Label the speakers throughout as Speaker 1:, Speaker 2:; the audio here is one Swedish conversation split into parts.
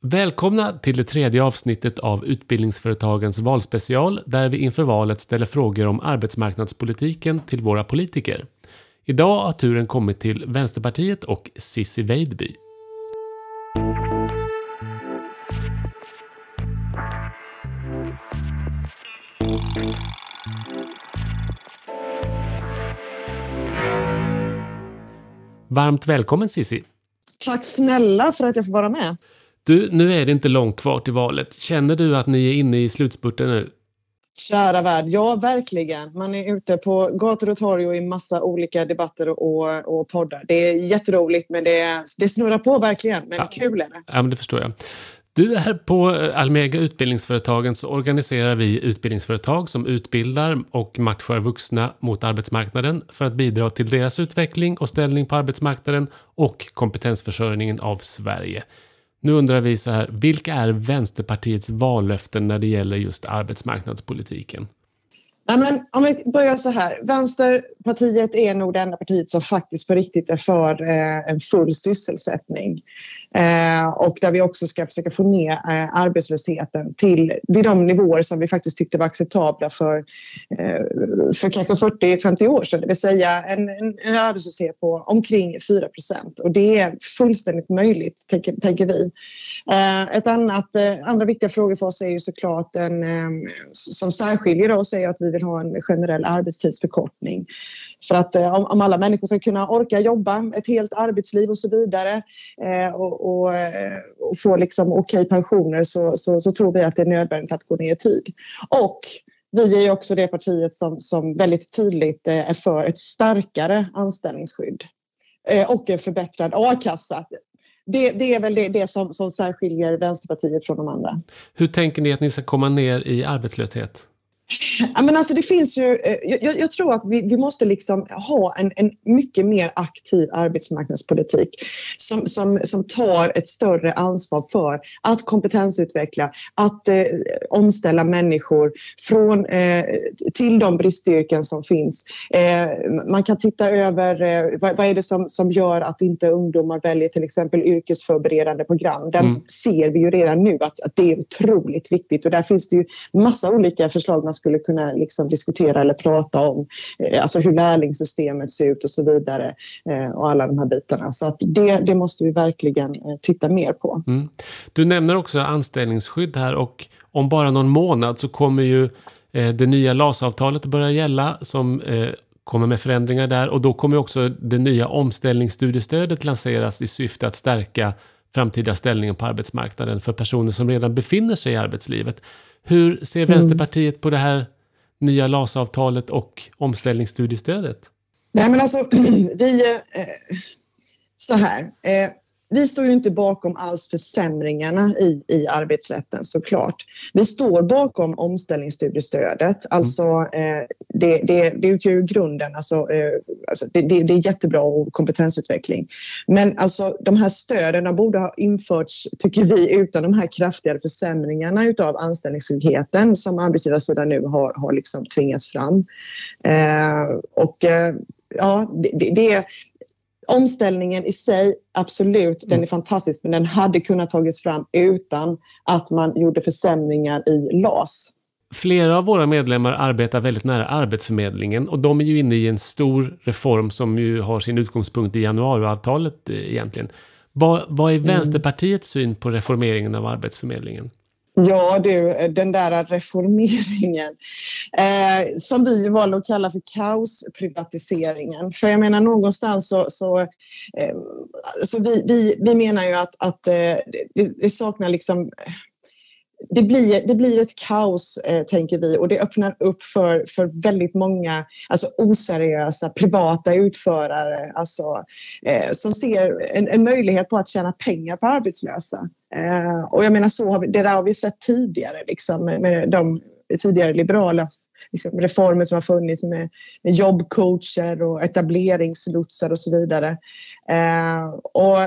Speaker 1: Välkomna till det tredje avsnittet av Utbildningsföretagens valspecial där vi inför valet ställer frågor om arbetsmarknadspolitiken till våra politiker. Idag har turen kommit till Vänsterpartiet och Sissi Weidby. Varmt välkommen Sissi!
Speaker 2: Tack snälla för att jag får vara med.
Speaker 1: Du, nu är det inte långt kvar till valet. Känner du att ni är inne i slutspurten nu?
Speaker 2: Kära värld, ja verkligen. Man är ute på gator och torg och i massa olika debatter och, och poddar. Det är jätteroligt men det, det snurrar på verkligen. Men ja. kul är det.
Speaker 1: Ja, men det förstår jag. Du, här på Almega Utbildningsföretagen så organiserar vi utbildningsföretag som utbildar och matchar vuxna mot arbetsmarknaden för att bidra till deras utveckling och ställning på arbetsmarknaden och kompetensförsörjningen av Sverige. Nu undrar vi så här, vilka är Vänsterpartiets vallöften när det gäller just arbetsmarknadspolitiken?
Speaker 2: Nej, men om vi börjar så här. Vänsterpartiet är nog det enda partiet som faktiskt på riktigt är för eh, en full sysselsättning. Eh, och där vi också ska försöka få ner eh, arbetslösheten till, till de nivåer som vi faktiskt tyckte var acceptabla för, eh, för kanske 40-50 år sedan. Det vill säga en, en, en arbetslöshet på omkring 4 procent. Och det är fullständigt möjligt, tänker, tänker vi. Eh, ett annat, eh, andra viktiga frågor för oss är ju såklart en, eh, som särskiljer oss är att vi vill ha en generell arbetstidsförkortning. För att eh, om, om, alla människor ska kunna orka jobba ett helt arbetsliv och så vidare eh, och, och, eh, och, få liksom okej okay pensioner så, så, så, tror vi att det är nödvändigt att gå ner i tid. Och vi är också det partiet som, som väldigt tydligt eh, är för ett starkare anställningsskydd eh, och en förbättrad a-kassa. Det, det, är väl det, det som, som särskiljer Vänsterpartiet från de andra.
Speaker 1: Hur tänker ni att ni ska komma ner i arbetslöshet?
Speaker 2: Ja, men alltså det finns ju, eh, jag, jag tror att vi, vi, måste liksom ha en, en mycket mer aktiv arbetsmarknadspolitik som, som, som tar ett större ansvar för att kompetensutveckla, att eh, omställa människor från, eh, till de bristyrken som finns. Eh, man kan titta över eh, vad, vad, är det som, som gör att inte ungdomar väljer till exempel yrkesförberedande program. Där mm. ser vi ju redan nu att, att det är otroligt viktigt och där finns det ju massa olika förslag skulle kunna liksom diskutera eller prata om eh, alltså hur lärlingssystemet ser ut och så vidare eh, och alla de här bitarna. Så att det, det måste vi verkligen eh, titta mer på. Mm.
Speaker 1: Du nämner också anställningsskydd här och om bara någon månad så kommer ju det nya LAS-avtalet att börja gälla som kommer med förändringar där och då kommer också det nya omställningsstudiestödet lanseras i syfte att stärka framtida ställningen på arbetsmarknaden för personer som redan befinner sig i arbetslivet. Hur ser mm. Vänsterpartiet på det här nya LAS-avtalet och omställningsstudiestödet?
Speaker 2: Nej, men alltså, vi... Eh, så här. Eh, vi står ju inte bakom alls försämringarna i, i arbetsrätten såklart. Vi står bakom omställningsstudiestödet. Alltså, eh, det, det, det utgör ju grunden. Alltså, eh, alltså det, det, det, är jättebra och kompetensutveckling. Men alltså, de här stöden borde ha införts, tycker vi, utan de här kraftigare försämringarna utav anställningstryggheten som arbetsgivarsidan nu har, har liksom tvingats fram. Eh, och eh, ja, det, det, omställningen i sig, absolut, den är mm. fantastisk, men den hade kunnat tagits fram utan att man gjorde försämringar i LAS.
Speaker 1: Flera av våra medlemmar arbetar väldigt nära Arbetsförmedlingen och de är ju inne i en stor reform som ju har sin utgångspunkt i januariavtalet eh, egentligen. Vad, vad är mm. Vänsterpartiets syn på reformeringen av Arbetsförmedlingen?
Speaker 2: Ja du, den där reformeringen eh, som vi valde att kalla för kaosprivatiseringen. För jag menar någonstans så, så, eh, så vi, vi, vi menar ju att, att eh, det, det saknar liksom det blir, det blir ett kaos, eh, tänker vi, och det öppnar upp för, för väldigt många alltså, oseriösa privata utförare alltså, eh, som ser en, en, möjlighet på att tjäna pengar på arbetslösa. Eh, och jag menar, så har vi, det där har vi sett tidigare liksom, med, de tidigare liberala liksom, reformer som har funnits med, med jobbcoacher och etableringslotsar och så vidare. Eh, och,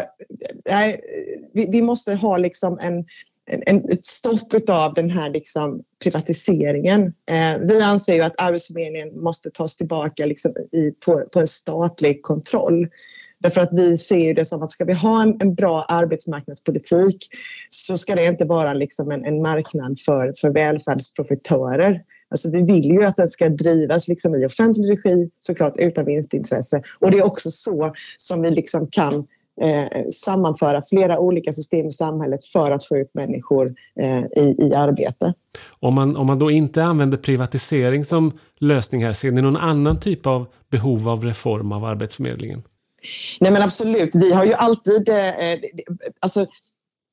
Speaker 2: nej, vi, vi måste ha liksom en en, ett stopp av den här liksom privatiseringen. Eh, vi anser ju att Arbetsförmedlingen måste tas tillbaka liksom i, på, på en statlig kontroll. Därför att vi ser det som att ska vi ha en, en bra arbetsmarknadspolitik så ska det inte vara liksom en, en marknad för, för välfärdsprofitörer. Alltså vi vill ju att den ska drivas liksom i offentlig regi, såklart utan vinstintresse. Och det är också så som vi liksom kan eh, sammanföra flera olika system i samhället för att få ut människor eh, i, i arbete.
Speaker 1: Om man, om man då inte använder privatisering som lösning här, ser ni någon annan typ av behov av reform av Arbetsförmedlingen?
Speaker 2: Nej men absolut, vi har ju alltid, eh, alltså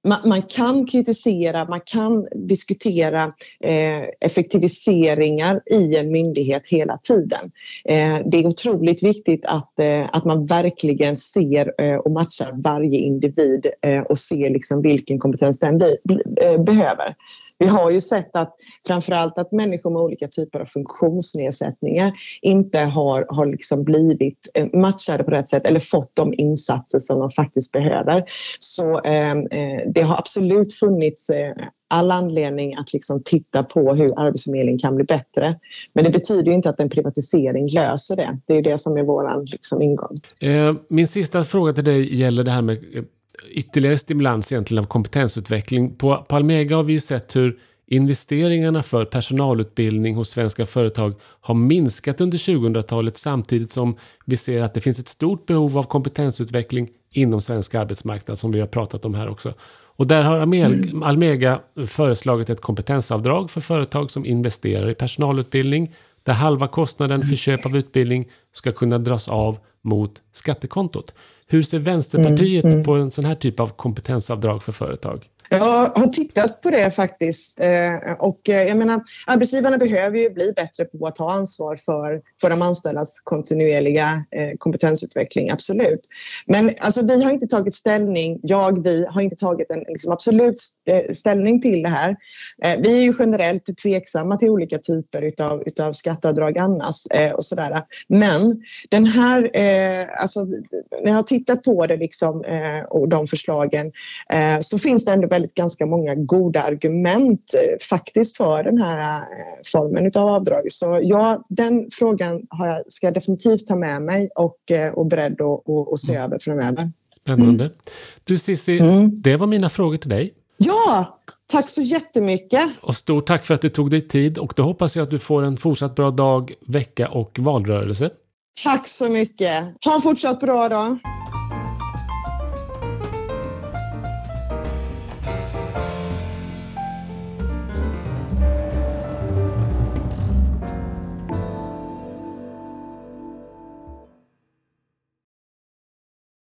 Speaker 2: man, man, kan kritisera, man kan diskutera eh, effektiviseringar i en myndighet hela tiden. Eh, det är otroligt viktigt att, eh, att man verkligen ser eh, och matchar varje individ eh, och ser liksom vilken kompetens den be, eh, behöver. Vi har ju sett att framförallt att människor med olika typer av funktionsnedsättningar inte har, har liksom blivit eh, matchade på rätt sätt eller fått de insatser som de faktiskt behöver. Så eh, eh det har absolut funnits eh, all anledning att liksom titta på hur Arbetsförmedlingen kan bli bättre. Men det betyder inte att en privatisering löser det. Det är det som är vår liksom, ingång.
Speaker 1: Eh, min sista fråga till dig gäller det här med eh, ytterligare stimulans egentligen av kompetensutveckling. På, Palmega Almega har vi ju sett hur investeringarna för personalutbildning hos svenska företag har minskat under 2000-talet samtidigt som vi ser att det finns ett stort behov av kompetensutveckling inom svensk arbetsmarknad som vi har pratat om här också. Och där har mm. Almega föreslagit ett kompetensavdrag för företag som investerar i personalutbildning där halva kostnaden för köp av utbildning ska kunna dras av mot skattekontot. Hur ser Vänsterpartiet mm, mm. på en sån här typ av kompetensavdrag för företag?
Speaker 2: Jag har tittat på det faktiskt. Eh, och eh, jag menar, arbetsgivarna behöver ju bli bättre på att ta ansvar för, för de anställdas kontinuerliga eh, kompetensutveckling, absolut. Men alltså, vi har inte tagit ställning, jag, vi har inte tagit en liksom, absolut ställning till det här. Vi är ju generellt tveksamma till olika typer utav, utav skatteavdrag annars och sådär. Men den här, alltså, när jag har tittat på det liksom, och de förslagen så finns det ändå väldigt ganska många goda argument eh, faktiskt för den här eh, formen av avdrag. Så ja, den frågan jag, ska jag definitivt ta med mig och, eh, och beredd att och, och se mm. över framöver.
Speaker 1: Spännande. Mm. Du Cissi, mm. det var mina frågor till dig.
Speaker 2: Ja, tack så jättemycket.
Speaker 1: Och stort tack för att du tog dig tid och då hoppas jag att du får en fortsatt bra dag, vecka och valrörelse.
Speaker 2: Tack så mycket. Ha en fortsatt bra dag.